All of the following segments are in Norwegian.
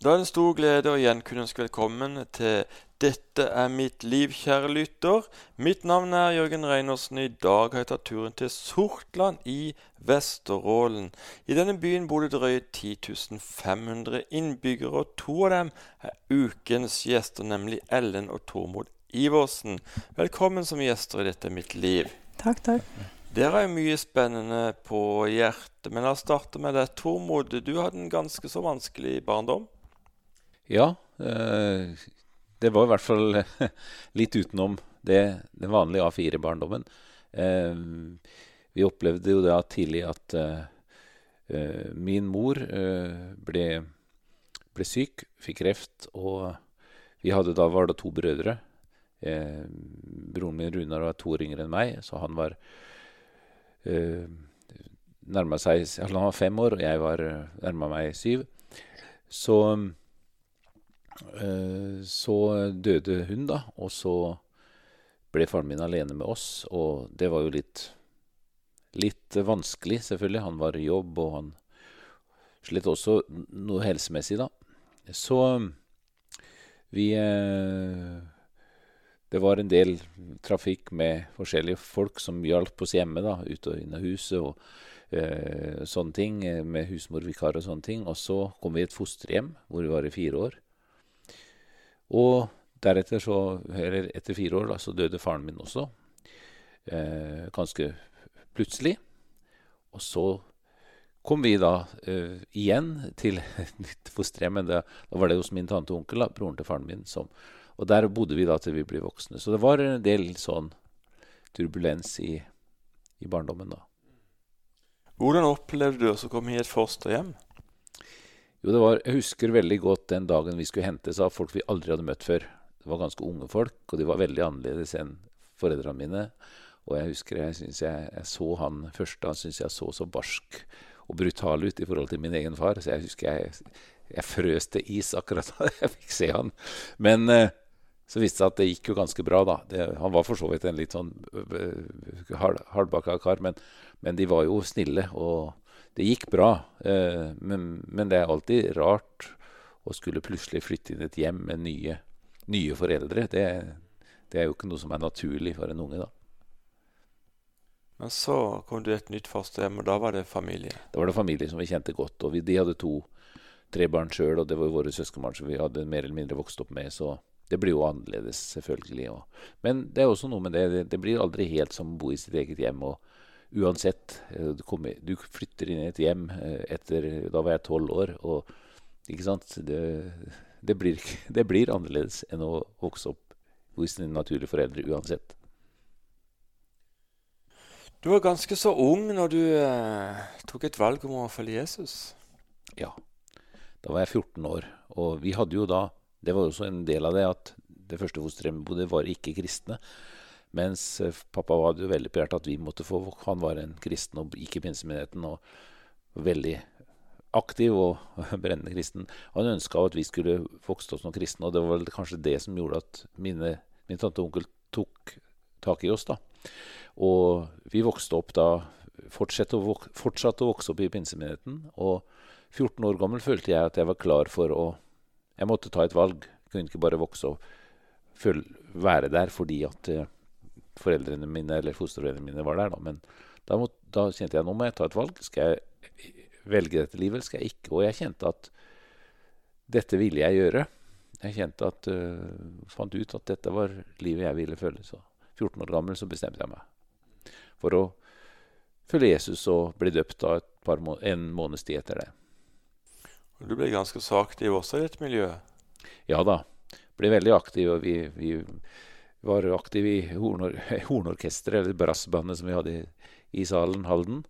Da er det en stor glede å igjen kunne ønske velkommen til Dette er mitt liv, kjære lytter. Mitt navn er Jørgen Reinersen. I dag har jeg tatt turen til Sortland i Vesterålen. I denne byen bor det drøye 10 500 innbyggere, og to av dem er ukens gjester, nemlig Ellen og Tormod Iversen. Velkommen som gjester i Dette er mitt liv. Takk, takk. Dere har mye spennende på hjertet, men la oss starte med deg. Tormod, du hadde en ganske så vanskelig barndom. Ja, eh, det var i hvert fall litt utenom det, den vanlige A4-barndommen. Eh, vi opplevde jo da tidlig at eh, min mor ble, ble, syk, fikk kreft, og vi hadde da var det to brødre. broren min Runar var to år yngre enn meg, så han var eh, seg Han var fem år, og jeg var nærma meg syv. Så så døde hun, da, og så ble faren min alene med oss, og det var jo litt Litt vanskelig, selvfølgelig. Han var i jobb, og han slet også noe helsemessig, da. Så vi eh, Det var en del trafikk med forskjellige folk som hjalp oss hjemme, da, ut og inn av huset og eh, sånne ting, med husmorvikar og sånne ting. Og så kom vi i et fosterhjem hvor vi var i fire år. Og deretter, så, eller etter fire år, da, så døde faren min også. Eh, ganske plutselig. Og så kom vi da eh, igjen til et nytt fosterhjem. Men da var det hos min tante og onkel, da, broren til faren min. Som, og der bodde vi da til vi ble voksne. Så det var en del sånn turbulens i, i barndommen, da. Hvordan opplevde du å komme i et fosterhjem? Jo, det var, jeg husker veldig godt den dagen vi skulle hentes av folk vi aldri hadde møtt før. Det var ganske unge folk, og de var veldig annerledes enn foreldrene mine. Og jeg husker jeg, syns jeg, jeg så han første, han syntes jeg så så barsk og brutal ut i forhold til min egen far. Så jeg husker jeg, jeg frøs til is akkurat da jeg fikk se han. Men eh, så viste det seg at det gikk jo ganske bra, da. Det, han var for så vidt en litt sånn uh, hard, hardbakka kar, men, men, de var jo snille. og det gikk bra, eh, men, men, det er alltid rart å skulle plutselig flytte inn et hjem med nye, nye foreldre. Det, det, er jo ikke noe som er naturlig for en unge, da. Men så kom du i et nytt fosterhjem, og da var det familie? Da var det familie som vi kjente godt. og vi, De hadde to, tre barn sjøl, og det var jo våre søskenbarn som vi hadde mer eller mindre vokst opp med. så det blir jo annerledes, selvfølgelig. Og, men det er også noe med det. det. Det, blir aldri helt som å bo i sitt eget hjem. og uansett. Eh, du, kom, du, flytter inn i et hjem eh, etter Da var jeg tolv år. og ikke sant? Det, det, blir, det, blir, annerledes enn å vokse opp hos dine naturlige foreldre uansett. Du var ganske så ung når du eh, tok et valg om å følge Jesus. Ja. Da var jeg 14 år. Og vi hadde jo da Det var også en del av det at det første fosterhjemmet bodde, var ikke kristne. Mens eh, pappa var jo veldig på at vi måtte få Han var en kristen og gikk i pinsemenigheten og veldig aktiv og brennende kristen. Han ønska at vi skulle vokse opp som kristne, og det var vel kanskje det som gjorde at mine, min tante og onkel tok tak i oss. da. Og vi vokste opp da Fortsatte å, vok fortsatte å vokse opp i pinsemenigheten. Og 14 år gammel følte jeg at jeg var klar for å Jeg måtte ta et valg. Jeg kunne ikke bare vokse og føle, være der fordi at uh, foreldrene mine eller fosterforeldrene mine var der. Da. Men da, må, da, kjente jeg nå må jeg ta et valg. Skal jeg velge dette livet, eller skal jeg ikke? Og jeg kjente at dette ville jeg gjøre. Jeg kjente at, uh, fant ut at dette var livet jeg ville føle. Så 14 år gammel så bestemte jeg meg for å følge Jesus og bli døpt da må en måneds tid etter det. Du ble ganske så aktiv også i dette miljøet? Ja da. Ble veldig aktiv. og vi, vi var aktiv i hornor hornorkesteret, eller brassbandet som vi hadde i, i salen, Halden.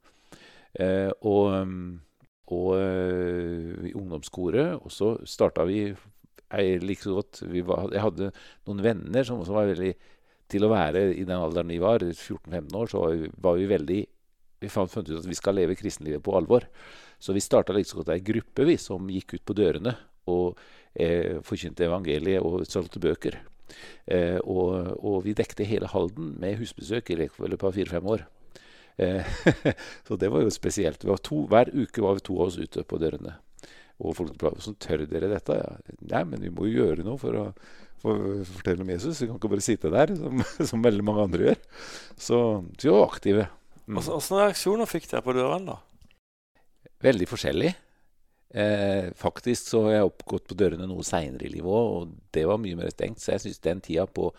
Eh, og, og uh, i ungdomskoret. Og så starta vi Jeg like så godt var, Jeg hadde noen venner som også var veldig Til å være i den alderen vi var, 14-15 år, så var vi, var vi veldig vi fant, fant, ut at vi skal leve kristenlivet på alvor. Så vi starta like så godt ei gruppe vi, som gikk ut på dørene og eh, forkynte evangeliet og solgte bøker. Eh, og, og, vi dekte hele Halden med husbesøk i løpet av fire-fem år. Eh, så det var jo spesielt. To, hver uke var vi to av oss ute på dørene. Og folk sa sånn, tør dere dette? Ja, Nei, men vi må jo gjøre noe for å, for fortelle om Jesus. Vi kan ikke bare sitte der, som, som veldig mange andre gjør. Så, vi var aktive. Mm. Reaksjoner fikk dere på dørene, da? Veldig forskjellig. Eh, faktisk så har jeg oppgått på dørene noe seinere i livet òg, og det var mye mer stengt. Så jeg syns den tida på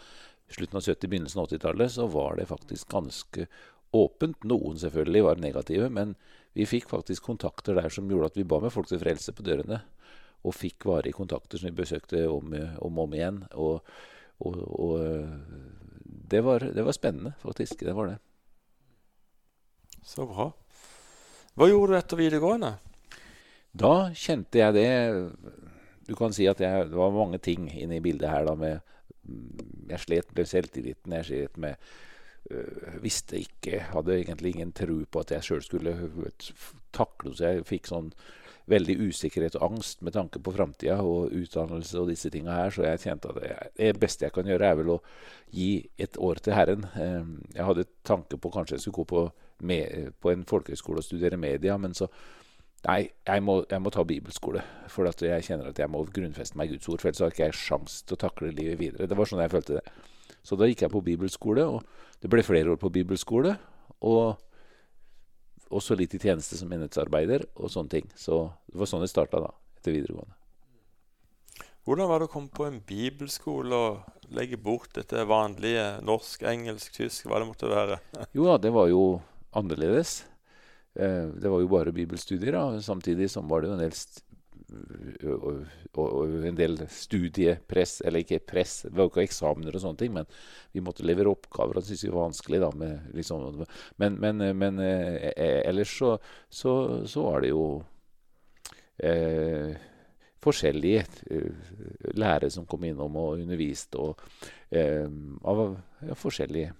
slutten av 70-, begynnelsen av 80-tallet, så var det faktisk ganske åpent. Noen selvfølgelig var negative, men vi fikk faktisk kontakter der som gjorde at vi ba med folk til frelse på dørene. Og fikk varige kontakter som vi besøkte om og om, igjen. Og, og, og det, var, det, var, spennende, faktisk. Det var det. Så bra. Hva gjorde du etter videregående? Da kjente jeg det Du kan si at jeg, det var mange ting inne i bildet her. da med Jeg slet med selvtilliten. Jeg slet med øh, Visste ikke Hadde egentlig ingen tro på at jeg sjøl skulle takle Så jeg fikk sånn veldig usikkerhet og angst med tanke på framtida og utdannelse og disse tinga her. Så jeg kjente at det, beste jeg kan gjøre, er vel å gi et år til Herren. Jeg hadde tanke på kanskje jeg skulle gå på, med, på en folkehøyskole og studere media, men så Nei, jeg må, jeg må, ta bibelskole. For jeg kjenner at jeg må grunnfeste meg i Guds ord. For ellers har ikke jeg sjans til å takle livet videre. Det var sånn jeg følte det. Så da gikk jeg på bibelskole, og det ble flere år på bibelskole. Og også litt i tjeneste som menighetsarbeider og sånne ting. Så det var sånn det starta da, etter videregående. Hvordan var det å komme på en bibelskole og legge bort dette vanlige norsk, engelsk, tysk, hva det måtte være? jo da, det var jo annerledes. Eh, det var jo bare bibelstudier, da. Samtidig som var det jo en del, og, og, en del studiepress, eller ikke press, det var jo ikke eksamener og sånne ting, men vi måtte levere oppgaver, og det syntes vi var vanskelig, da. Liksom, men, men, men eh, eh, ellers så, så, så, var det jo eh, forskjellige eh, lærere som kom innom og underviste, og eh, av ja, forskjellige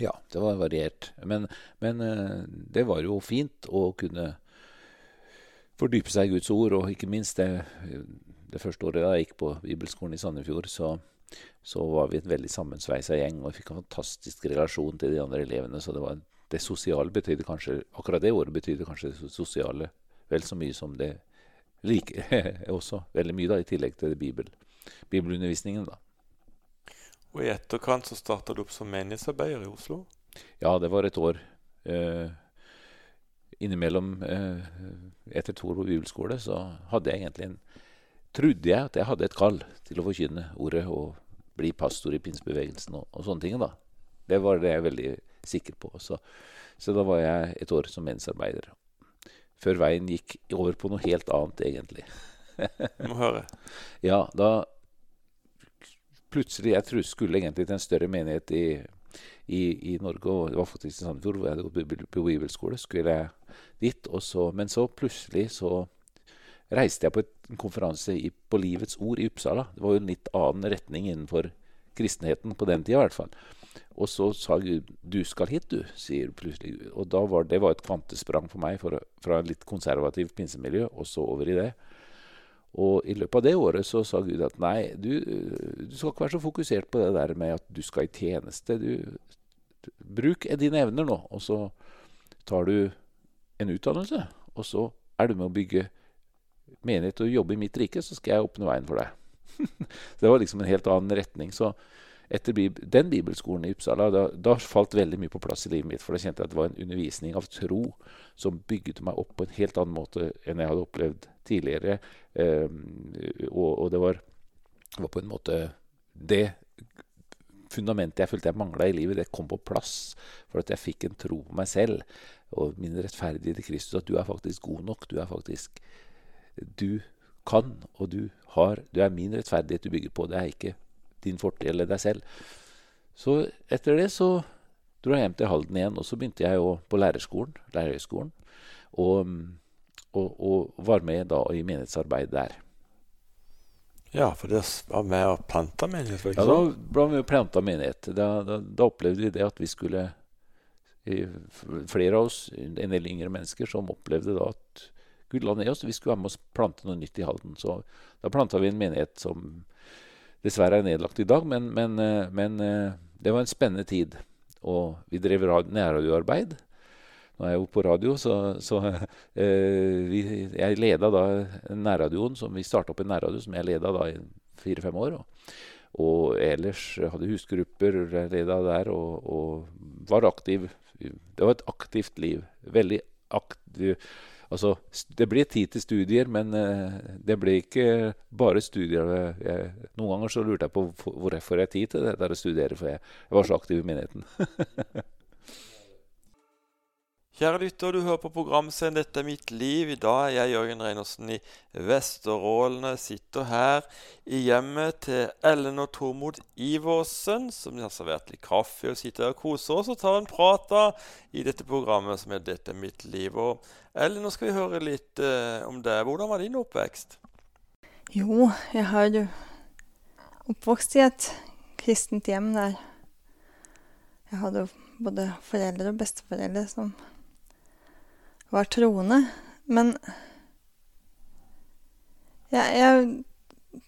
ja, det var variert. Men, men, eh, det var jo fint å kunne fordype seg i Guds ord, og ikke minst det, det første året jeg gikk på bibelskolen i Sandefjord, så, så var vi en veldig sammensveisa gjeng, og fikk en fantastisk relasjon til de andre elevene. Så det, var, det sosiale betydde kanskje Akkurat det året betydde kanskje det sosiale vel så mye som det like også. Veldig mye, da, i tillegg til Bibel, bibelundervisningen, da. Og i etterkant så starta du opp som menighetsarbeider i Oslo? Ja, det var et år. Eh, innimellom eh, Etter to år på bibelskole så hadde jeg egentlig en Trodde jeg at jeg hadde et kall til å forkynne ordet og bli pastor i pinsebevegelsen og, og, sånne ting. da. Det var det jeg er veldig sikker på. Så, så da var jeg et år som menighetsarbeider. Før veien gikk over på noe helt annet, egentlig. Må høre. Ja, da plutselig Jeg tror skulle egentlig til en større menighet i, i, i Norge, og det var faktisk i Sandefjord, hvor jeg hadde gått på bibelskole. skulle jeg dit, så, Men så plutselig så reiste jeg på en konferanse i, på Livets Ord i Uppsala. Det var jo en litt annen retning innenfor kristenheten på den tida, i hvert fall. Og så sa Gud 'du skal hit, du', sier plutselig Gud. Og var, det var et kvantesprang for meg for, fra et litt konservativt pinsemiljø og så over i det. Og i løpet av det året så sa Gud at nei, du, du, skal ikke være så fokusert på det der med at du skal i tjeneste. Du, bruk dine evner nå, og så tar du en utdannelse. Og så er du med å bygge menighet og jobbe i mitt rike, så skal jeg åpne veien for deg. det var liksom en helt annen retning. Så etter den bibelskolen i Uppsala, da, da, falt veldig mye på plass i livet mitt. For da kjente jeg at det var en undervisning av tro som bygget meg opp på en helt annen måte enn jeg hadde opplevd tidligere. Eh, og, og, det var, var, på en måte det fundamentet jeg følte jeg mangla i livet, det kom på plass. For at jeg fikk en tro på meg selv og min rettferdighet i Kristus. At du er faktisk god nok. Du er faktisk Du kan, og du har Du er min rettferdighet du bygger på. Det er ikke din fortid eller deg selv. Så etter det så dro jeg hjem til Halden igjen, og så begynte jeg jo på lærerskolen, lærerhøgskolen, og, og, og, var med da i menighetsarbeid der. Ja, for det var med og planta menighet? Ja, da ble vi planta menighet. Da, da, da, opplevde vi det at vi skulle Flere av oss, en del yngre mennesker, som opplevde da at Gud la ned oss. Vi skulle være med oss plante noe nytt i Halden. Så da planta vi en menighet som dessverre er nedlagt i dag. Men, men, eh, men, eh, det var en spennende tid. Og vi drev nærradioarbeid. Nå er jeg jo på radio, så, så eh, vi, jeg leda da nærradioen som Vi starta opp en nærradio som jeg leda da i fire-fem år. Og, og ellers hadde husgrupper, leda der, og, og var aktiv. Det var et aktivt liv. Veldig aktiv Altså, det blir tid til studier, men uh, det blir ikke bare studier. Jeg, noen ganger så lurte jeg på hvorfor jeg får tid til det der å studere, for jeg, jeg var så aktiv i menigheten. Kjære lytter, du hører på programserien 'Dette er mitt liv'. I dag er jeg Jørgen Reinersen i Vesterålen. Jeg sitter her i hjemmet til Ellen og Tormod Iversen, som har servert litt kaffe og sitter her og koser oss og tar en prat i dette programmet som er 'Dette er mitt liv'. Og Ellen, nå skal vi høre litt eh, om deg. Hvordan var din oppvekst? Jo, jeg har jo oppvokst i et kristent hjem der jeg hadde jo både foreldre og besteforeldre som var troende. Men jeg, jeg,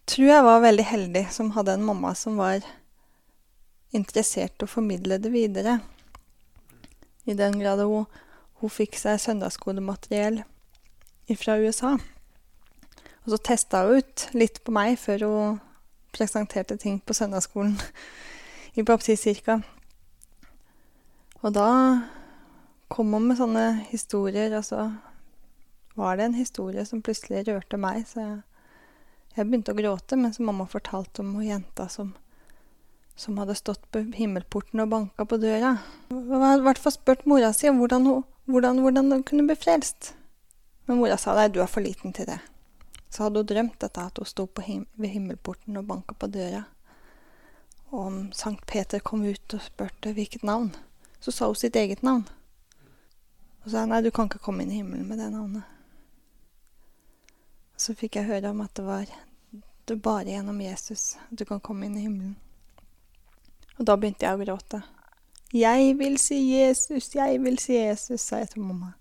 tror jeg var veldig heldig som hadde en mamma som var interessert i å formidle det videre. I den grad hun, hun fikk seg søndagsskolemateriell fra USA. Og så testa hun ut litt på meg før hun presenterte ting på søndagsskolen i baptistkirka. Og da kom hun med sånne historier, og så var det en historie som plutselig rørte meg, så jeg, jeg begynte å gråte mens mamma fortalte om hun jenta som, som hadde stått på himmelporten og banka på døra. Hun hadde i hvert fall spurt mora si om hvordan hun, hvordan, hvordan hun kunne bli frelst. Men mora sa nei, du er for liten til det. Så hadde hun drømt dette at hun sto him ved himmelporten og banka på døra. Og om Sankt Peter kom ut og spurte hvilket navn, så sa hun sitt eget navn. Og sa nei, du kan ikke komme inn i himmelen med det navnet. Og så fikk jeg høre om at det var det bare gjennom Jesus at du kan komme inn i himmelen. Og da begynte jeg å gråte. Jeg vil si Jesus, jeg vil si Jesus, sa jeg til mamma.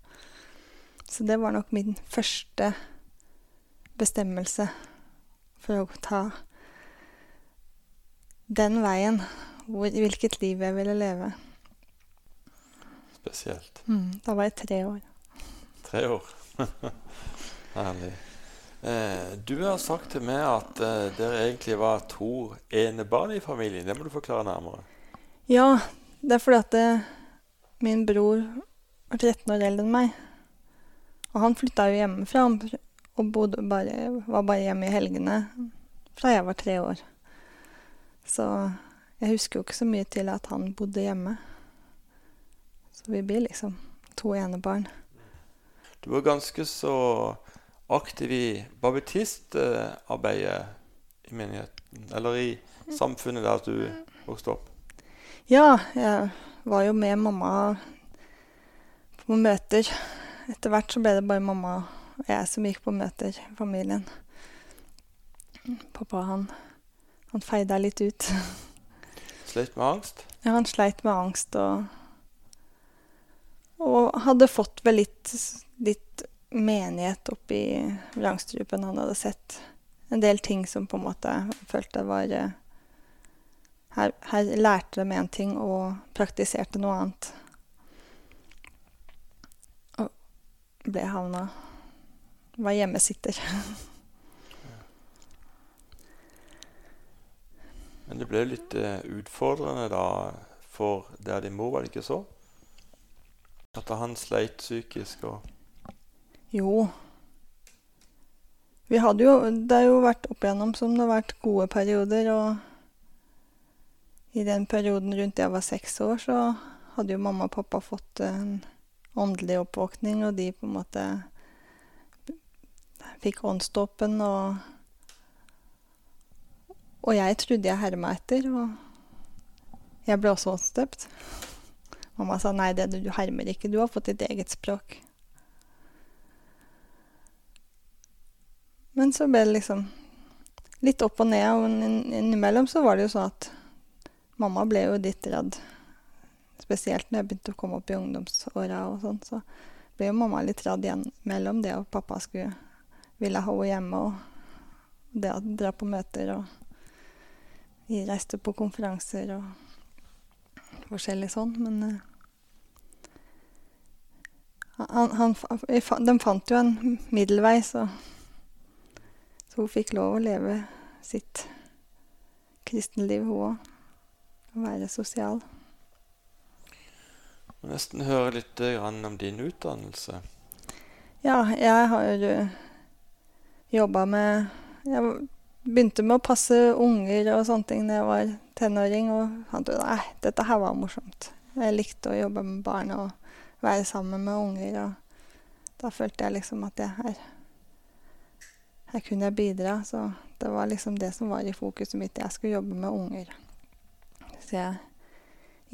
Så det var nok min første bestemmelse for å ta den veien, hvor, hvilket liv jeg ville leve spesielt. Mm, da var jeg tre år. Tre år. Herlig. Eh, du har sagt til meg at eh, dere egentlig var to enebarn i familien. Det må du forklare nærmere. Ja, det er fordi at det, eh, min bror var 13 år eldre enn meg. Og han flytta jo hjemmefra og bare, var bare hjemme i helgene fra jeg var tre år. Så jeg husker jo ikke så mye til at han bodde hjemme. Så vi blir liksom to enebarn. Du var ganske så aktiv i babetistarbeidet i menigheten, eller i samfunnet der du vokste opp? Ja, jeg var jo med mamma på møter. Etter hvert så ble det bare mamma og jeg som gikk på møter i familien. Pappa, han, han feida litt ut. Sleit med angst? Ja, han sleit med angst og og hadde fått vel litt, litt menighet oppi vrangstrupen. Han hadde sett en del ting som på en måte følte var eh, her, her lærte de én ting og praktiserte noe annet. Og ble havna Var hjemmesitter. Men det ble litt uh, utfordrende da for der din mor, var det ikke så? At han sleit psykisk og Jo. Vi hadde jo Det har jo vært opp igjennom som det har vært gode perioder, og i den perioden rundt jeg var seks år, så hadde jo mamma og pappa fått en åndelig oppvåkning, og de på en måte fikk åndsdåpen, og Og jeg trodde jeg herma etter, og jeg ble også åndsdøpt. Mamma sa nei, det, du hermer ikke, du har fått ditt eget språk. Men så ble det liksom litt opp og ned, og innimellom så var det jo sånn at mamma ble jo litt redd. Spesielt når jeg begynte å komme opp i ungdomsåra og sånn, så ble jo mamma litt redd igjen mellom det og pappa skulle ville ha henne hjemme, og det å dra på møter, og vi reiste på konferanser og forskjellig sånn, men uh, han, han, De fant jo en middelvei, så, så hun fikk lov å leve sitt kristenliv, hun òg. Være sosial. Må nesten høre litt eh, grann om din utdannelse. Ja, jeg har jobba med Jeg begynte med å passe unger og sånne ting da jeg var tenåring, og fant ut at dette her var morsomt. Jeg likte å jobbe med barn og være sammen med unger, og da følte jeg liksom at jeg her Her kunne jeg bidra, så det var liksom det som var i fokuset mitt. Jeg skulle jobbe med unger. Så jeg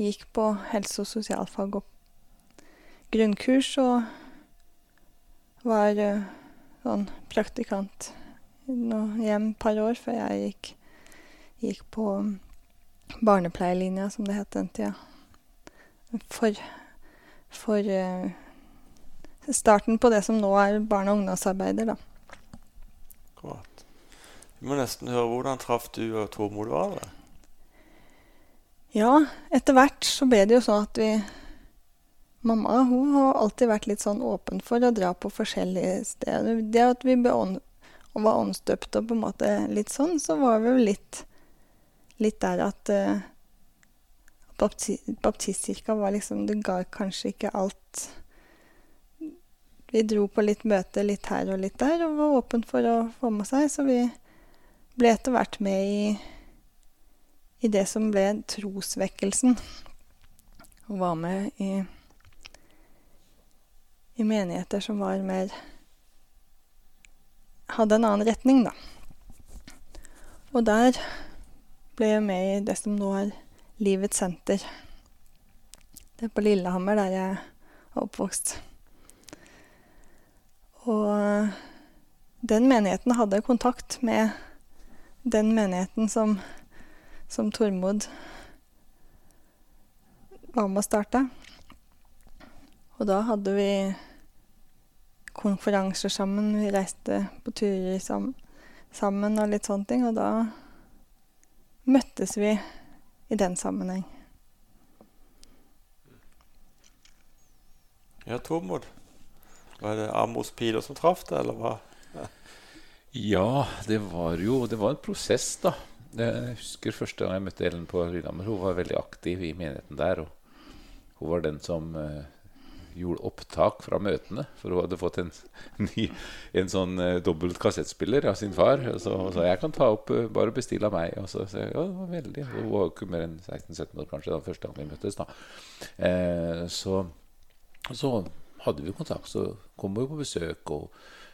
gikk på helse- og sosialfag og grunnkurs og var uh, sånn praktikant noe hjem et par år før jeg gikk, gikk på barnepleielinja, som det het den tida. For, for uh, starten på det som nå er barne- og ungdomsarbeider, da. Akkurat. Vi må nesten høre hvordan traff du og Tormod hverandre? Ja, etter hvert så ble det jo sånn at vi Mamma hun har alltid vært litt sånn åpen for å dra på forskjellige steder. Det at vi ånd, var åndsdøpt og på en måte litt sånn, så var vi jo litt, litt der at uh, bapti baptistkirka var liksom Det ga kanskje ikke alt Vi dro på litt møte litt her og litt der, og var åpen for å få med seg, så vi ble etter hvert med i i det som ble trosvekkelsen. Og var med i, i menigheter som var mer Hadde en annen retning, da. Og der ble jeg med i det som nå er Livets senter. Det er på Lillehammer, der jeg er oppvokst. Og den menigheten hadde kontakt med den menigheten som som Tormod var med å starte. Og da hadde vi konferanser sammen, vi reiste på turer sammen, sammen og litt sånne ting, og da møttes vi i den sammenheng. Ja, Tormod. Var det Amos Piler som traff deg, eller hva? Ja, det var jo Det var en prosess, da. Jeg husker første gang jeg møtte Ellen på Lillehammer. Hun var veldig aktiv i menigheten der. Og hun var den som eh, gjorde opptak fra møtene. For hun hadde fått en, ny, en sånn uh, dobbelt kassettspiller av sin far. Og så sa jeg kan ta opp, uh, bare bestill av meg. Og så sa jeg ja, det var veldig. Hun var ikke mer enn 16-17 år kanskje da første gang vi møttes. da. Eh, så, så hadde vi kontakt. Så kom hun på besøk og,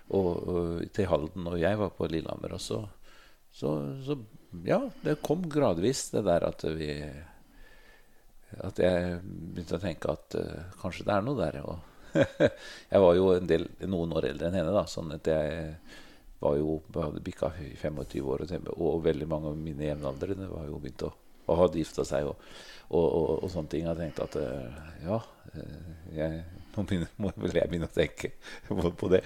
og, og, til Halden, og jeg var på Lillehammer. Og så, så, så ja, det kom gradvis, det der at vi At jeg begynte å tenke at uh, kanskje det er noe der. Jeg var jo del, noen år eldre enn henne, da, sånn at jeg var jo, hadde bikka 25 år, og, og veldig mange av mine jevnaldrende var jo begynt å, å ha gifta seg og, og, og, sånne ting. Jeg tenkte at uh, ja, jeg, nå begynner, må vel jeg begynne å tenke på, på det.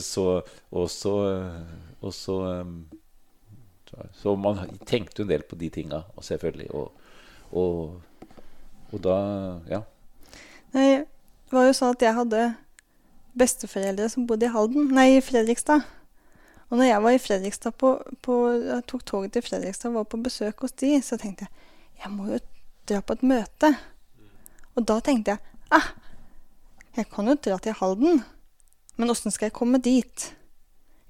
Så, og så, så så man tenkte jo en del på de tinga, selvfølgelig. Og, og, da Ja. Nei, det var jo sånn at jeg hadde besteforeldre som bodde i Halden, nei, i Fredrikstad. Og når jeg var i Fredrikstad på, på, jeg tok toget til Fredrikstad og var på besøk hos de, så tenkte jeg jeg må jo dra på et møte. Og da tenkte jeg ah, jeg kan jo dra til Halden, men åssen skal jeg komme dit?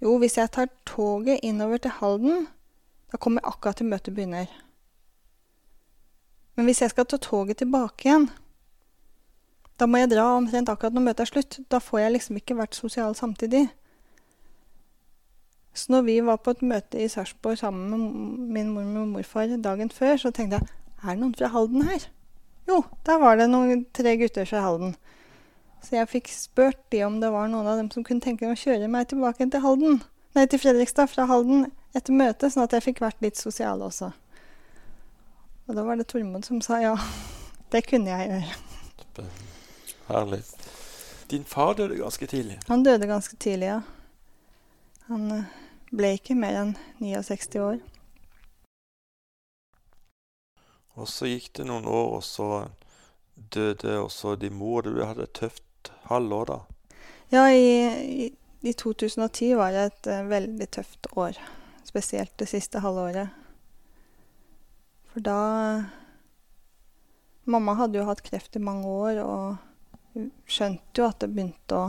Jo, hvis jeg tar toget innover til Halden, da kommer jeg akkurat til møtet begynner. Men hvis jeg skal ta toget tilbake igjen, da må jeg dra omtrent akkurat når møtet er slutt. Da får jeg liksom ikke vært sosial samtidig. Så når vi var på et møte i Sarpsborg sammen med min mormor og morfar dagen før, så tenkte jeg er det noen fra Halden her? Jo, der var det noen tre gutter fra Halden. Så jeg fikk spurt de om det var noen av dem som kunne tenke å kjøre meg tilbake til Halden. Nei, til Fredrikstad fra Halden etter møtet, sånn at jeg fikk vært litt sosial også. Og da var det Tormod som sa ja, det kunne jeg gjøre. Herlig. Din far døde ganske tidlig. Han døde ganske tidlig, ja. Han eh, ble ikke mer enn 69 år. Og så gikk det noen år, og så døde også din mor. Du hadde et tøft halvår da. Ja, i, i, i 2010 var det et uh, veldig tøft år. Spesielt det siste halvåret. For da Mamma hadde jo hatt kreft i mange år, og skjønte jo at det begynte å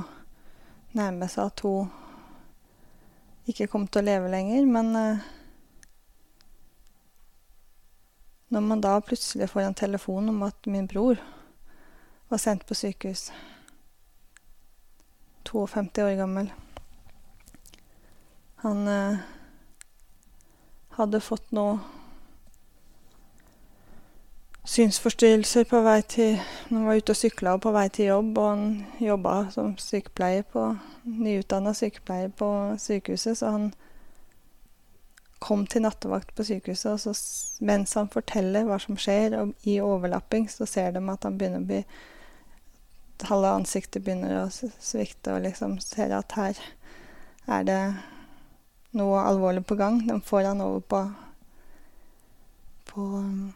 nærme seg at hun ikke kom til å leve lenger. Men uh, når man da plutselig får en telefon om at min bror var sendt på sykehus 52 år gammel. Han eh, hadde fått noe synsforstyrrelser på vei til Når Han var ute og sykla på vei til jobb, og han jobba som sykepleier på nyutdanna sykepleier på sykehuset, så han kom til nattevakt på sykehuset, og så mens han forteller hva som skjer, og i overlapping, så ser de at han begynner å bli halve ansiktet begynner å svikte, og liksom ser at her er det noe alvorlig på gang. De får han over på på um,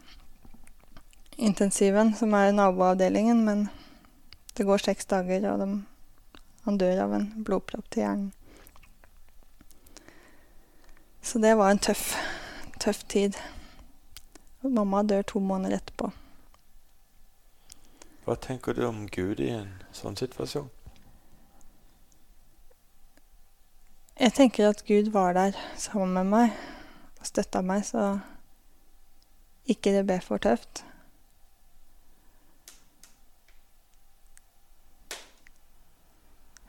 intensiven, som er naboavdelingen, men det går seks dager, og de, han dør av en blodpropp til hjernen. Så det var en tøff, tøff tid. Mamma dør to måneder etterpå. Hva tenker du om Gud i en sånn situasjon? Jeg tenker at Gud var der sammen med meg og støtta meg, så ikke det ble for tøft.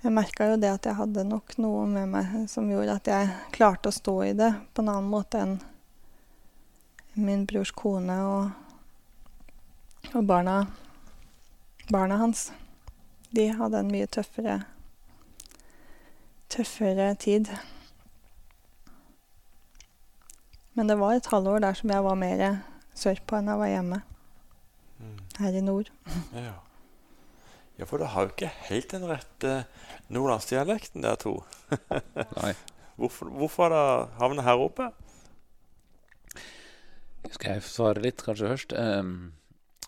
Jeg merka jo det at jeg hadde nok noe med meg som gjorde at jeg klarte å stå i det på en annen måte enn min brors kone og, og barna barna hans, de hadde en mye tøffere tøffere tid. Men det var et halvår der som jeg var mer sørpå enn jeg var hjemme. Mm. Her i nord. ja. Ja, for du har jo ikke helt den rette nordlandsdialekten dere to. Nei. Hvorfor, hvorfor har du havnet her oppe? Skal jeg svare litt, kanskje først? Um,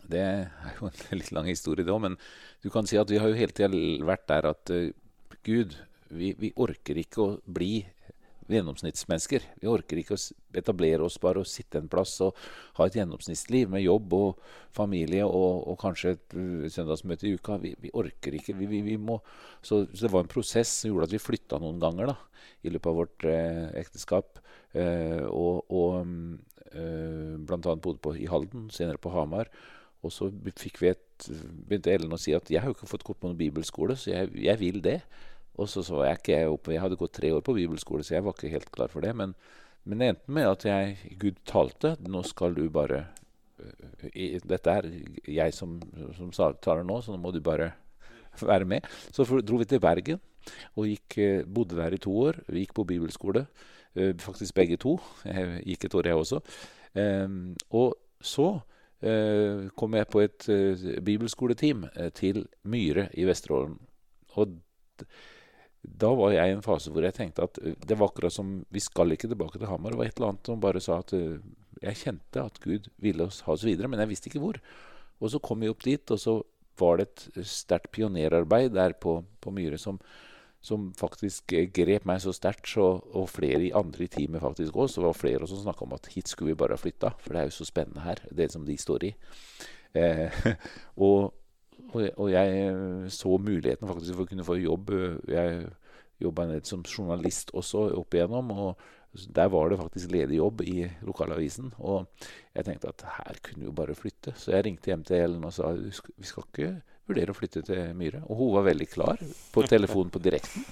det er jo en litt lang historie, det òg. Men du kan si at vi har jo hele tida vært der at uh, Gud, vi, vi, orker ikke å bli gjennomsnittsmennesker. Vi orker ikke å etablere oss bare og sitte en plass og ha et gjennomsnittsliv med jobb og familie og, og kanskje et uh, søndagsmøte i uka. Vi, vi orker ikke. Vi, må, så, så, det var en prosess som gjorde at vi flytta noen ganger da, i løpet av vårt eh, ekteskap. Eh, og, og eh, bl.a. bodde på, i Halden, senere på Hamar. Og så fikk vi et, begynte Ellen å si at jeg har jo ikke fått gått på noen bibelskole, så jeg, jeg vil det. Og så så jeg ikke oppe, jeg hadde gått tre år på bibelskole, så jeg var ikke helt klar for det. Men, men det endte med at jeg, Gud talte. Nå skal du bare i, Dette er jeg som, som taler nå, så nå må du bare være med. Så for, dro vi til Bergen og gikk, bodde der i to år. Vi gikk på bibelskole, faktisk begge to. Jeg gikk et år, jeg også. og så Eh, kom jeg på et eh, bibelskoleteam eh, til Myre i Vesterålen. Og da var jeg i en fase hvor jeg tenkte at det var akkurat som Vi skal ikke tilbake til Hamar. Det var et eller annet som bare sa at jeg kjente at Gud ville oss ha oss videre, men jeg visste ikke hvor. Og så kom vi opp dit, og så var det et sterkt pionerarbeid der på, på Myre som, som faktisk eh, grep meg så sterkt, og flere i andre i teamet faktisk òg. Så var flere som snakka om at hit skulle vi bare ha flytta, for det er jo så spennende her, det som de står i. Eh, og, og, jeg eh, så muligheten faktisk for å kunne få jobb. Jeg jobba som journalist også opp igjennom. og der var det faktisk ledig jobb i lokalavisen. Og jeg tenkte at her kunne vi jo bare flytte. Så jeg ringte hjem til Ellen og sa vi skal ikke vurdere å flytte til Myhre. Og hun var veldig klar. På telefonen på direkten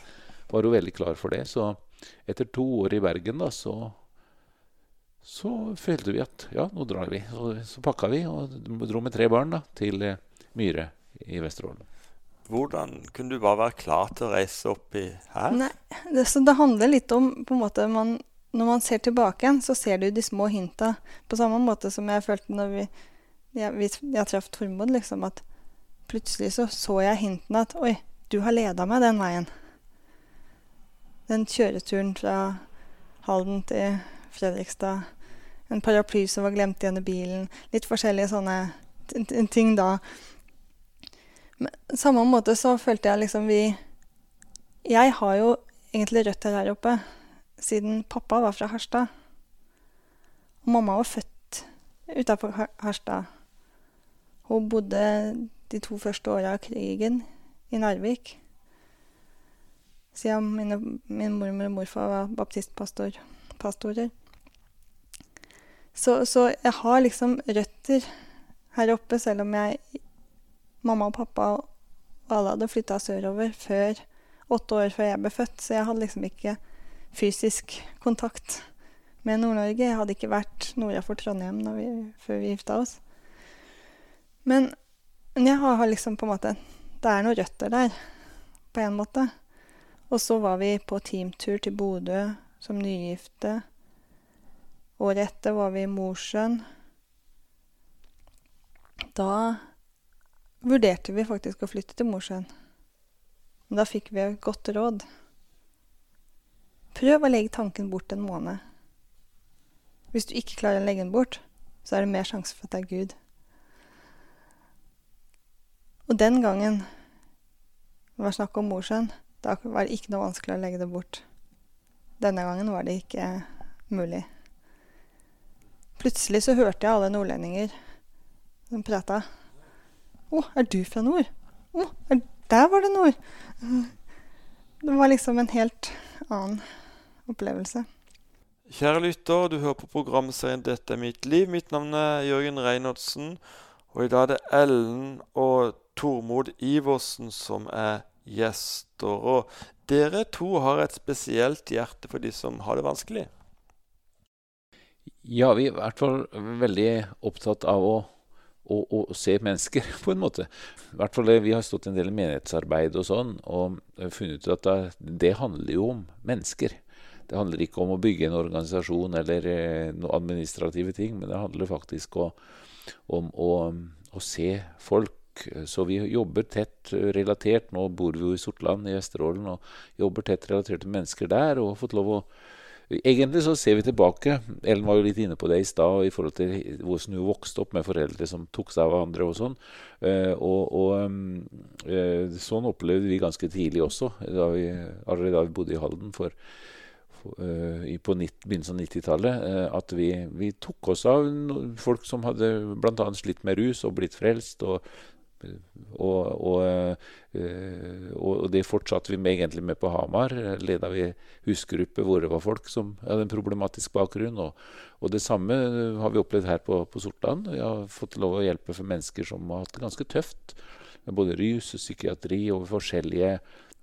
var hun veldig klar for det. Så etter to år i Bergen, da, så så følte vi at ja, nå drar vi. Så, så pakka vi og dro med tre barn da, til eh, Myhre i Vesterålen. Hvordan kunne du bare være klar til å reise opp i her? Nei, det, det handler litt om på en måte man, Når man ser tilbake igjen, så ser du de små hinta. På samme måte som jeg følte når vi, jeg, vi, jeg traff Tormod, liksom, at plutselig så så jeg hintene at Oi, du har leda meg den veien. Den kjøreturen fra Halden til Fredrikstad. En paraply som var glemt igjen i bilen. Litt forskjellige sånne ting da. Men samme måte så følte jeg liksom vi jeg har jo egentlig røtter her oppe siden pappa var fra Harstad. Og mamma var født utafor Harstad. Hun bodde de to første åra av krigen i Narvik. Siden mine, min mormor og morfar var baptistpastorer. Så, så jeg har liksom røtter her oppe, selv om jeg Mamma og pappa og alle hadde flytta sørover før åtte år før jeg ble født, så jeg hadde liksom ikke fysisk kontakt med Nord-Norge. Jeg hadde ikke vært nordafor Trondheim vi, før vi gifta oss. Men, men jeg har liksom på en måte Det er noen røtter der, på en måte. Og så var vi på teamtur til Bodø som nygifte. Året etter var vi i Mosjøen. Da vurderte vi faktisk å flytte til Mosjøen. Da fikk vi et godt råd. Prøv å legge tanken bort en måned. Hvis du ikke klarer å legge den bort, så er det mer sjanse for at det er Gud. Og den gangen det var snakk om Mosjøen, da var det ikke noe vanskelig å legge det bort. Denne gangen var det ikke mulig. Plutselig så hørte jeg alle nordlendinger som prata. 'Å, er du fra nord?' 'Å, der var det nord!' Det var liksom en helt annen opplevelse. Kjære lytter, du hører på programserien 'Dette er mitt liv'. Mitt navn er Jørgen Reinholdsen. Og i dag er det Ellen og Tormod Iversen som er gjester. Og dere to har et spesielt hjerte for de som har det vanskelig. Ja, vi er i hvert fall veldig opptatt av å å, å, se mennesker, på en måte. I hvert fall Vi har stått en del i menighetsarbeid og sånn, og funnet ut at det, det, handler jo om mennesker. Det handler ikke om å bygge en organisasjon eller eh, noen administrative ting, men det handler faktisk om, om å, å, se folk. Så vi jobber tett relatert. Nå bor vi jo i Sortland i Vesterålen og jobber tett relatert til mennesker der. og har fått lov å Egentlig så ser vi tilbake. Ellen var jo litt inne på det i stad i forhold til hvordan hun vokste opp med foreldre som tok seg av andre og sånn. Uh, og, og uh, sånn opplevde vi ganske tidlig også, da vi, allerede da vi bodde i Halden for, for, uh, på begynnelsen av 90-tallet. at vi, vi, tok oss av folk som hadde bl.a. slitt med rus og blitt frelst. og og, og, eh, og, det fortsatte vi med, egentlig med på Hamar. Leda vi husgruppe hvor det var folk som hadde en problematisk bakgrunn. Og, og det samme har vi opplevd her på, på Sortland. Vi har fått lov å hjelpe for mennesker som har hatt det ganske tøft. Med både rus og psykiatri og forskjellige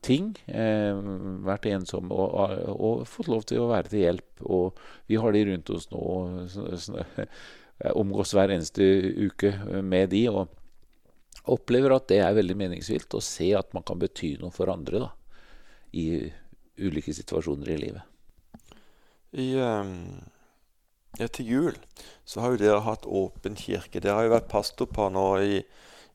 ting. Eh, vært ensomme og, og, og, fått lov til å være til hjelp. Og vi har de rundt oss nå. Omgås hver eneste uke med de. og opplever at det er veldig meningsfylt å se at man kan bety noe for andre da, i ulike situasjoner i livet. I, um, ja, til jul så har jo dere hatt åpen kirke. Dere har jo vært pastor på nå i,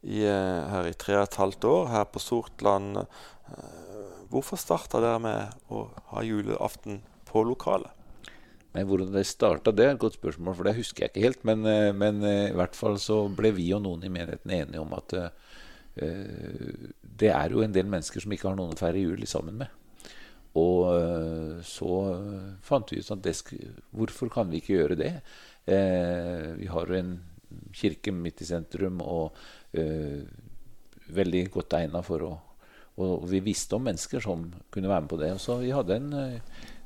i, uh, her i tre og et halvt år her på Sortland. Uh, hvorfor starta dere med å ha julaften på lokalet? Nei, Hvordan det starta, det er et godt spørsmål, for det husker jeg ikke helt. Men, eh, men eh, i hvert fall så ble vi og noen i menigheten enige om at uh, det er jo en del mennesker som ikke har noen å feire jul sammen med. Og så fant vi ut at hvorfor kan vi ikke gjøre det? Uh, vi har jo en kirke midt i sentrum og veldig godt egna for å Og vi visste om mennesker som kunne være med på det. Og så vi hadde en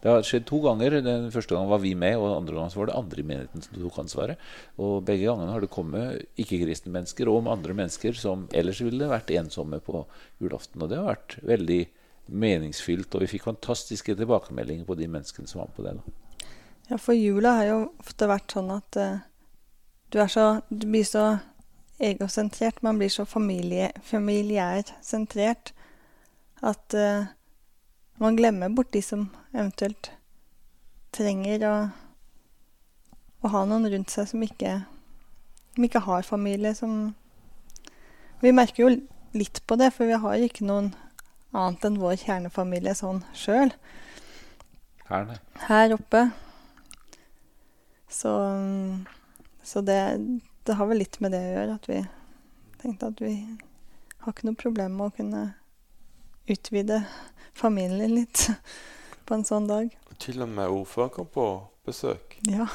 det har skjedd to ganger. Den første gangen var vi med, og den andre gangen var det andre i menigheten som tok ansvaret. Og begge gangene har det kommet ikke-kristne mennesker og andre mennesker som ellers ville vært ensomme på julaften. Og det har vært veldig meningsfylt, og vi fikk fantastiske tilbakemeldinger på de menneskene som var med på det. da. Ja, for jula har jo ofte vært sånn at uh, du, så, du, blir så egosentrert. Man blir så familie, familiærsentrert at uh, man glemmer bort de som eventuelt trenger å, å ha noen rundt seg som ikke, som ikke har familie. Som Vi merker jo litt på det, for vi har ikke noen annet enn vår kjernefamilie sånn sjøl. Her, Her oppe. Så, så det, det, har vel litt med det å gjøre, at vi tenkte at vi har ikke noe problem med å kunne utvide familien litt på en sånn dag. Til og med ordføreren kom på besøk. Ja.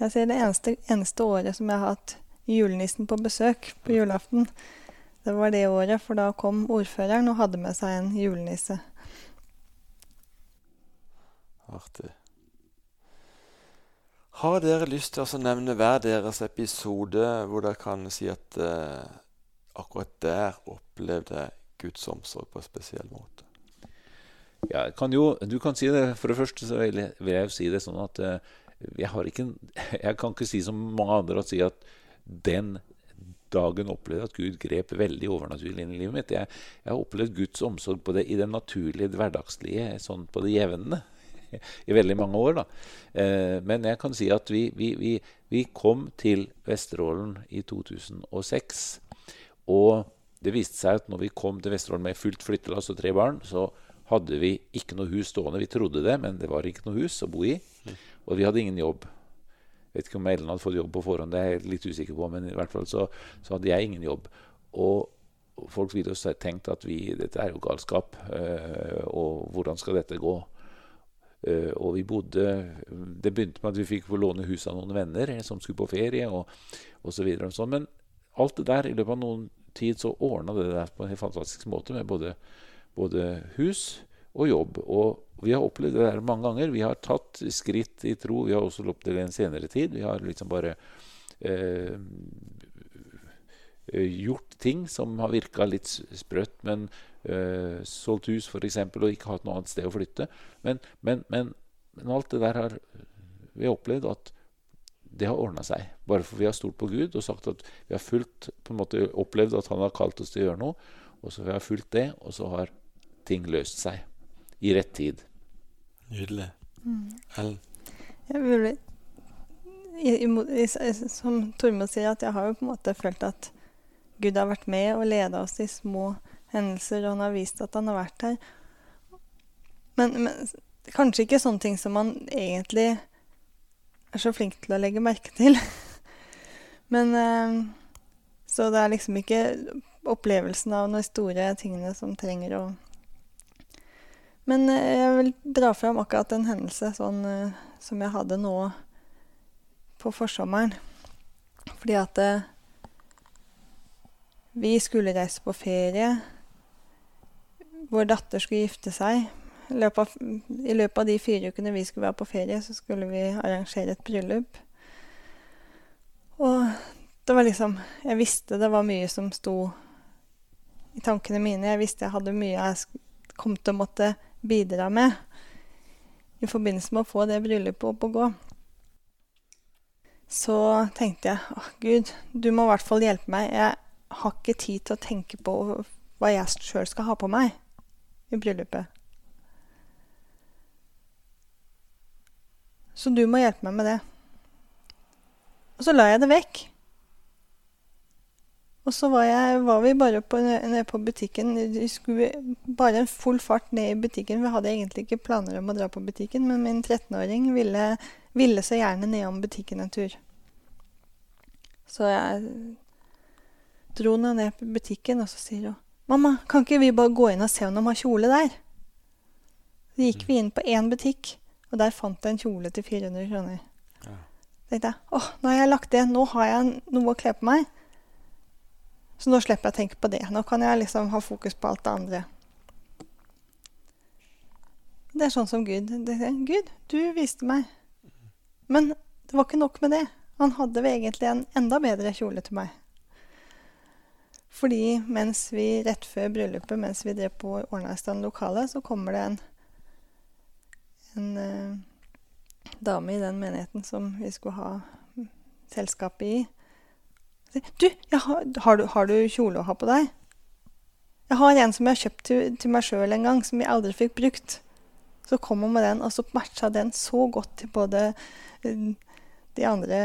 Jeg ser det eneste, eneste året som jeg har hatt julenissen på besøk på julaften. Det var det året, for da kom ordføreren og hadde med seg en julenisse. Artig. Har dere lyst til å nevne hver deres episode hvor dere kan si at eh, akkurat der opplevde jeg Guds omsorg på en spesiell måte? Ja, kan jo, du kan si det. For det første så vil jeg, vil jeg si det sånn at uh, jeg, har ikke, jeg kan ikke si som mange andre at si at den dagen opplevde at Gud grep veldig overnaturlig inn i livet mitt. Jeg, jeg har opplevd Guds omsorg på det, i det naturlige, det hverdagslige, sånn på det jevne. I veldig mange år. da. Eh, men jeg kan si at vi, vi, vi, vi kom til Vesterålen i 2006. Og det viste seg at når vi kom til Vesterålen med fullt flyttelass og tre barn, så hadde vi ikke noe hus stående. Vi trodde det, men det var ikke noe hus å bo i. Og vi hadde ingen jobb. Jeg vet ikke om Ellen hadde fått jobb på forhånd, det er jeg litt usikker på, men i hvert fall så, så hadde jeg ingen jobb. Og folk ville jo tenkt at vi, dette er jo galskap, øh, og hvordan skal dette gå? Uh, og vi bodde Det begynte med at vi fikk få låne huset av noen venner som skulle på ferie, og osv. Sånn. Men alt det der, i løpet av noen tid, så ordna det der på en helt fantastisk måte, med både både hus og jobb. Og vi har opplevd det der mange ganger. Vi har tatt skritt i tro. Vi har også løpt det en senere tid. Vi har liksom bare eh, gjort ting som har virka litt sprøtt, men eh, solgt hus f.eks. og ikke hatt noe annet sted å flytte. Men, men, men, men alt det der har vi opplevd at det har ordna seg. Bare for vi har stolt på Gud og sagt at vi har fulgt, på en måte opplevd at Han har kalt oss til å gjøre noe. Og så har vi fulgt det, og så har ting løst seg i rett tid. Nydelig. Mm. Ellen? Jeg vil, i, i, som Tormod sier, at jeg har jo på en måte følt at Gud har vært med og leda oss i små hendelser, og han har vist at han har vært her. Men, men, kanskje ikke sånne ting som man egentlig er så flink til å legge merke til. men eh, Så det er liksom ikke opplevelsen av de store tingene som trenger å men eh, jeg vil dra fram akkurat en hendelse sånn, uh, som jeg hadde nå på forsommeren. Fordi at vi skulle reise på ferie. Vår datter skulle gifte seg. Løpet, av, I løpet av de fire ukene vi skulle være på ferie, så skulle vi arrangere et bryllup. Og det var liksom Jeg visste det var mye som sto i tankene mine. Jeg visste jeg hadde mye jeg kom til å måtte bidra med i forbindelse med å få det bryllupet opp og gå. Så tenkte jeg åh, Gud, du må i hvert fall hjelpe meg. Jeg har ikke tid til å tenke på hva jeg sjøl skal ha på meg i bryllupet. Så du må hjelpe meg med det. Og så la jeg det vekk. Og så var, jeg, var vi bare på, nede på butikken. Vi skulle bare en full fart ned i butikken. Vi hadde egentlig ikke planer om å dra på butikken, men min 13-åring ville, ville, så gjerne nedom butikken en tur. Så jeg dro henne ned på butikken, og så sier hun 'Mamma, kan ikke vi bare gå inn og se om de har kjole der?' Så gikk vi inn på én butikk, og der fant jeg en kjole til 400 kroner. Ja. tenkte jeg åh, nå har jeg lagt det, nå har jeg noe å kle på meg. Så nå slipper jeg å tenke på det. Nå kan jeg liksom ha fokus på alt det andre. Det er sånn som Gud. Gud, du viste meg. Men det var ikke nok med det. Han hadde egentlig en enda bedre kjole til meg. Fordi mens vi rett før bryllupet, mens vi drev på ordna i stand lokalet, så kommer det en, en eh, dame i den menigheten som vi skulle ha selskapet i, du, har, har, du, har, du, kjole å ha på deg? Jeg har en som jeg har kjøpt til, til meg sjøl en gang, som jeg aldri fikk brukt. Så kom hun med den, og så matcha den så godt til både uh, de andre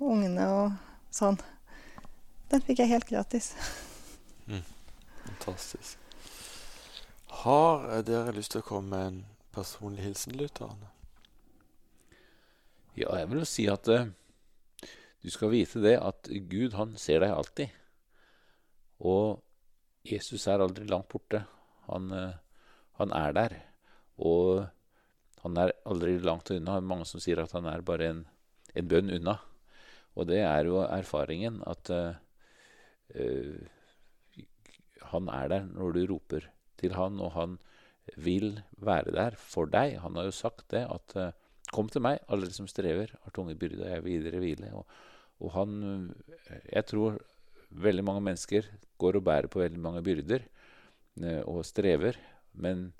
ungene og sånn. Den fikk jeg helt gratis. Mm. Fantastisk. Har dere lyst til å komme med en personlig hilsen lytterne? Ja, jeg vil jo si at uh du skal vite det at Gud, han ser deg alltid. Og Jesus er aldri langt borte. Han, uh, han er der. Og han er aldri langt unna. Mange som sier at han er bare en, en bønn unna. Og det er jo erfaringen at uh, han er der når du roper til han, og han vil være der for deg. Han har jo sagt det, at uh, 'Kom til meg, alle som strever, har tunge byrder, jeg vil dere hvile'. Og, og han Jeg tror veldig mange mennesker går og bærer på veldig mange byrder uh, og strever, men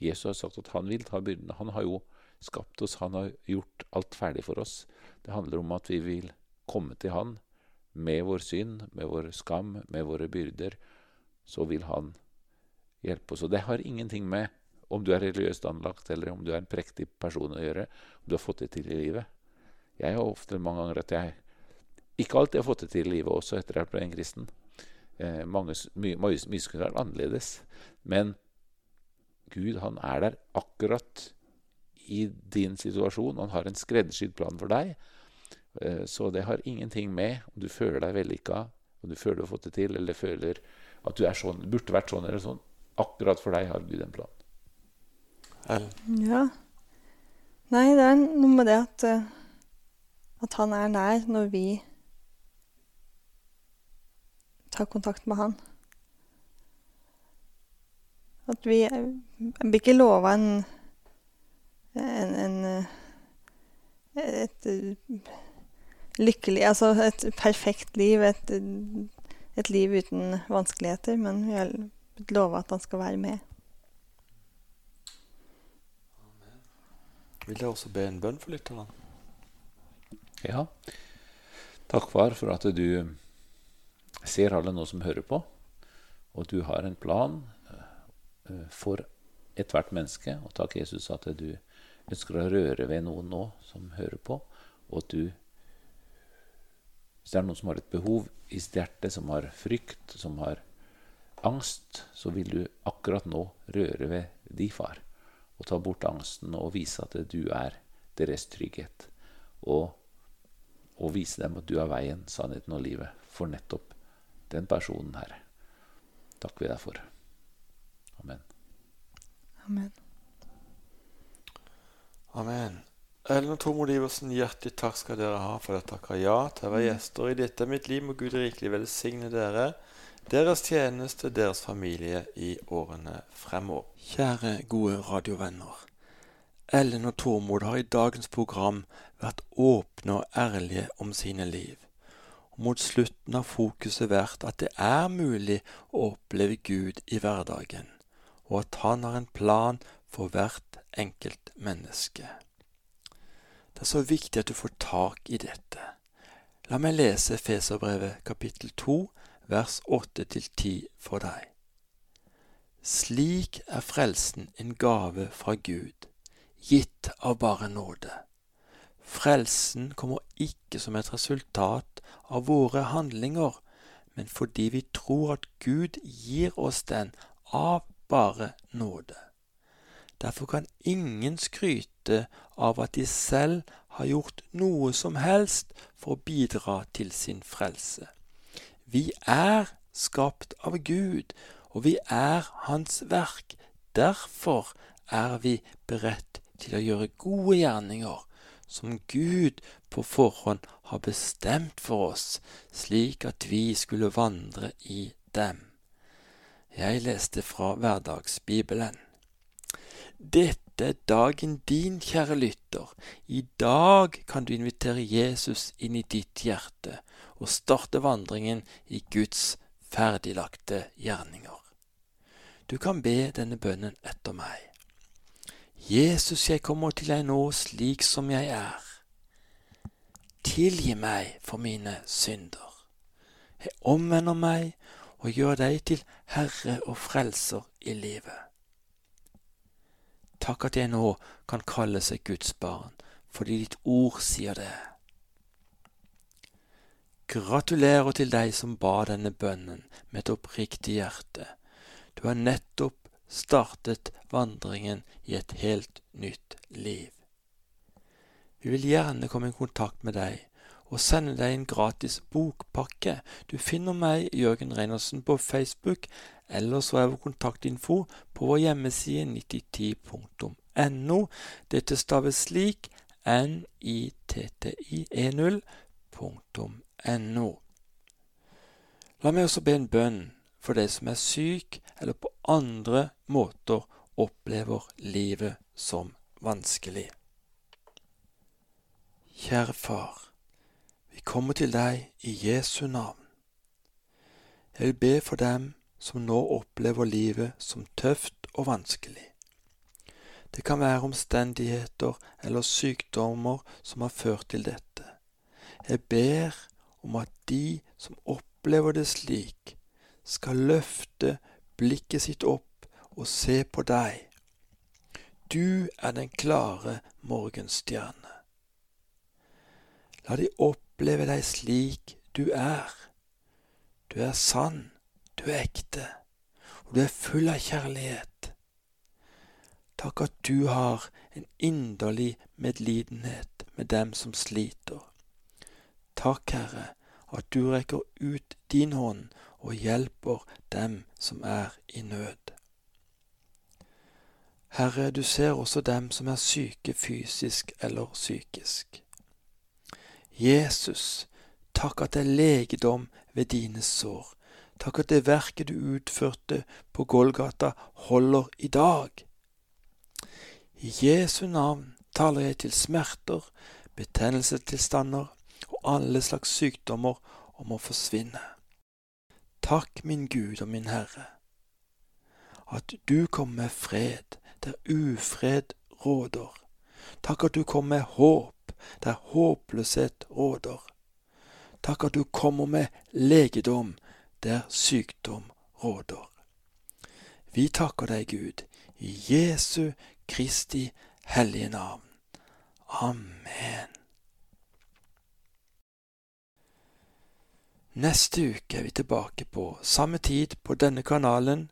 Jesus har sagt at han vil ta byrdene. Han har jo skapt oss, han har gjort alt ferdig for oss. Det handler om at vi vil komme til han med vår synd, med vår skam, med våre byrder. Så vil han hjelpe. Og det har ingenting med om du er religiøst anlagt, eller om du er en prektig person å gjøre, om du har fått det til i livet. Jeg har ofte mange ganger at jeg ikke alltid har fått det til i livet, også etter at jeg ble en kristen. Eh, mange, mye, mye, mye skulle vært annerledes. Men Gud, han er der akkurat i din situasjon. Han har en skreddersydd plan for deg. Eh, så det har ingenting med om du føler deg vellykka, om du føler du har fått det til, eller føler at du sånn, burde vært sånn eller sånn. Akkurat for deg har Gud en plan. Ellen? Ja. Nei, det er noe med det at, eh, at han er nær når vi tar kontakt med han. At vi blir ikke lova en, en, en, et lykkelig Altså et perfekt liv, et, et liv uten vanskeligheter, men vi har blitt lova at han skal være med. Vil jeg også be en bønn for lytterne? Ja. Takk, far, for at du ser alle nå som hører på, og du har en plan Eh, for ethvert menneske. Og takk, Jesus, at du ønsker å røre ved noen nå som hører på, og at du Hvis det er noen som har et behov i sitt hjerte, som har frykt, som har angst, så vil du akkurat nå røre ved de, far, og ta bort angsten og vise at du er deres trygghet. Og, og vise dem at du er veien, sannheten og livet for nettopp den personen, her. Takk vi deg for. Amen. Amen. Amen. Ellen og Tormod Iversen, hjertelig takk skal dere ha for at dere takker ja til å være gjester i dette mitt liv. Må Gud rikelig velsigne dere, deres tjeneste, deres familie i årene fremover. Kjære, gode radiovenner. Ellen og Tormod har i dagens program vært åpne og ærlige om sine liv. Mot slutten har fokuset vært at det er mulig å oppleve Gud i hverdagen og at han har en plan for hvert enkelt menneske. Det er så viktig at du får tak i dette. La meg lese Feserbrevet kapittel 2 vers 8-10 for deg. Slik er frelsen en gave fra Gud, gitt av bare nåde. Frelsen kommer ikke som et resultat av våre handlinger, men fordi vi tror at Gud gir oss den av bare nåde. Derfor kan ingen skryte av at de selv har gjort noe som helst for å bidra til sin frelse. Vi er skapt av Gud, og vi er Hans verk. Derfor er vi beredt til å gjøre gode gjerninger som Gud på forhånd har bestemt for oss, slik at vi skulle vandre i dem. Jeg leste fra Hverdagsbibelen. Dette er dagen din, kjære lytter. I dag kan du invitere Jesus inn i ditt hjerte og starte vandringen i Guds ferdiglagte gjerninger. Du kan be denne bønnen etter meg. Jesus, jeg kommer til deg nå slik som jeg er. Tilgi meg for mine synder. Jeg omvender meg og gjør deg til Herre og Frelser i livet. Takk at jeg nå kan kalle seg Guds barn, fordi ditt ord sier det. Gratulerer til deg som ba denne bønnen med et oppriktig hjerte. Du har nettopp startet vandringen i et helt nytt liv. Vi vil gjerne komme i kontakt med deg og sende deg en gratis bokpakke. Du finner meg, Jørgen Reinersen, på Facebook eller så er vår kontaktinfo på vår hjemmeside 9010.no. Dette staves slik nitti10.no. La meg også be en bønn for deg som er syk eller på andre måter opplever livet som vanskelig. Kjære Far, vi kommer til deg i Jesu navn. Jeg vil be for dem som nå opplever livet som tøft og vanskelig. Det kan være omstendigheter eller sykdommer som har ført til dette. Jeg ber om at de som opplever det slik, skal løfte blikket sitt opp og se på deg. Du er den klare morgenstjerne. La de oppleve deg slik du er. Du er sann, du er ekte, og du er full av kjærlighet. Takk at du har en inderlig medlidenhet med dem som sliter. Takk, Herre, at du rekker ut din hånd og hjelper dem som er i nød. Herre, du ser også dem som er syke fysisk eller psykisk. Jesus, takk at det er legedom ved dine sår. Takk at det verket du utførte på Golgata, holder i dag. I Jesu navn taler jeg til smerter, betennelsestilstander og alle slags sykdommer om å forsvinne. Takk, min Gud og min Herre, at du kom med fred der ufred råder. Takk at du kom med håp der håpløshet råder. Takk at du kommer med legedom der sykdom råder. Vi takker deg, Gud, i Jesu Kristi hellige navn. Amen. Neste uke er vi tilbake på samme tid på denne kanalen,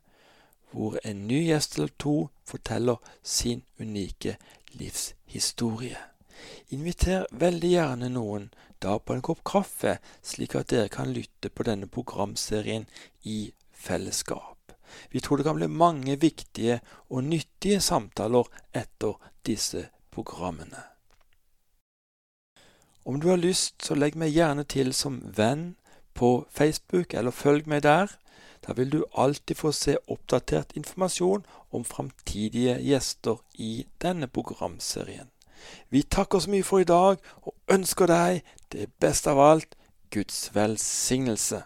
hvor en ny gjest eller to forteller sin unike livshistorie. Inviter veldig gjerne noen da på en kopp kaffe, slik at dere kan lytte på denne programserien i fellesskap. Vi tror det kan bli mange viktige og nyttige samtaler etter disse programmene. Om du har lyst, så legg meg gjerne til som venn på Facebook, eller følg meg der. Da vil du alltid få se oppdatert informasjon om framtidige gjester i denne programserien. Vi takker så mye for i dag og ønsker deg det beste av alt Guds velsignelse.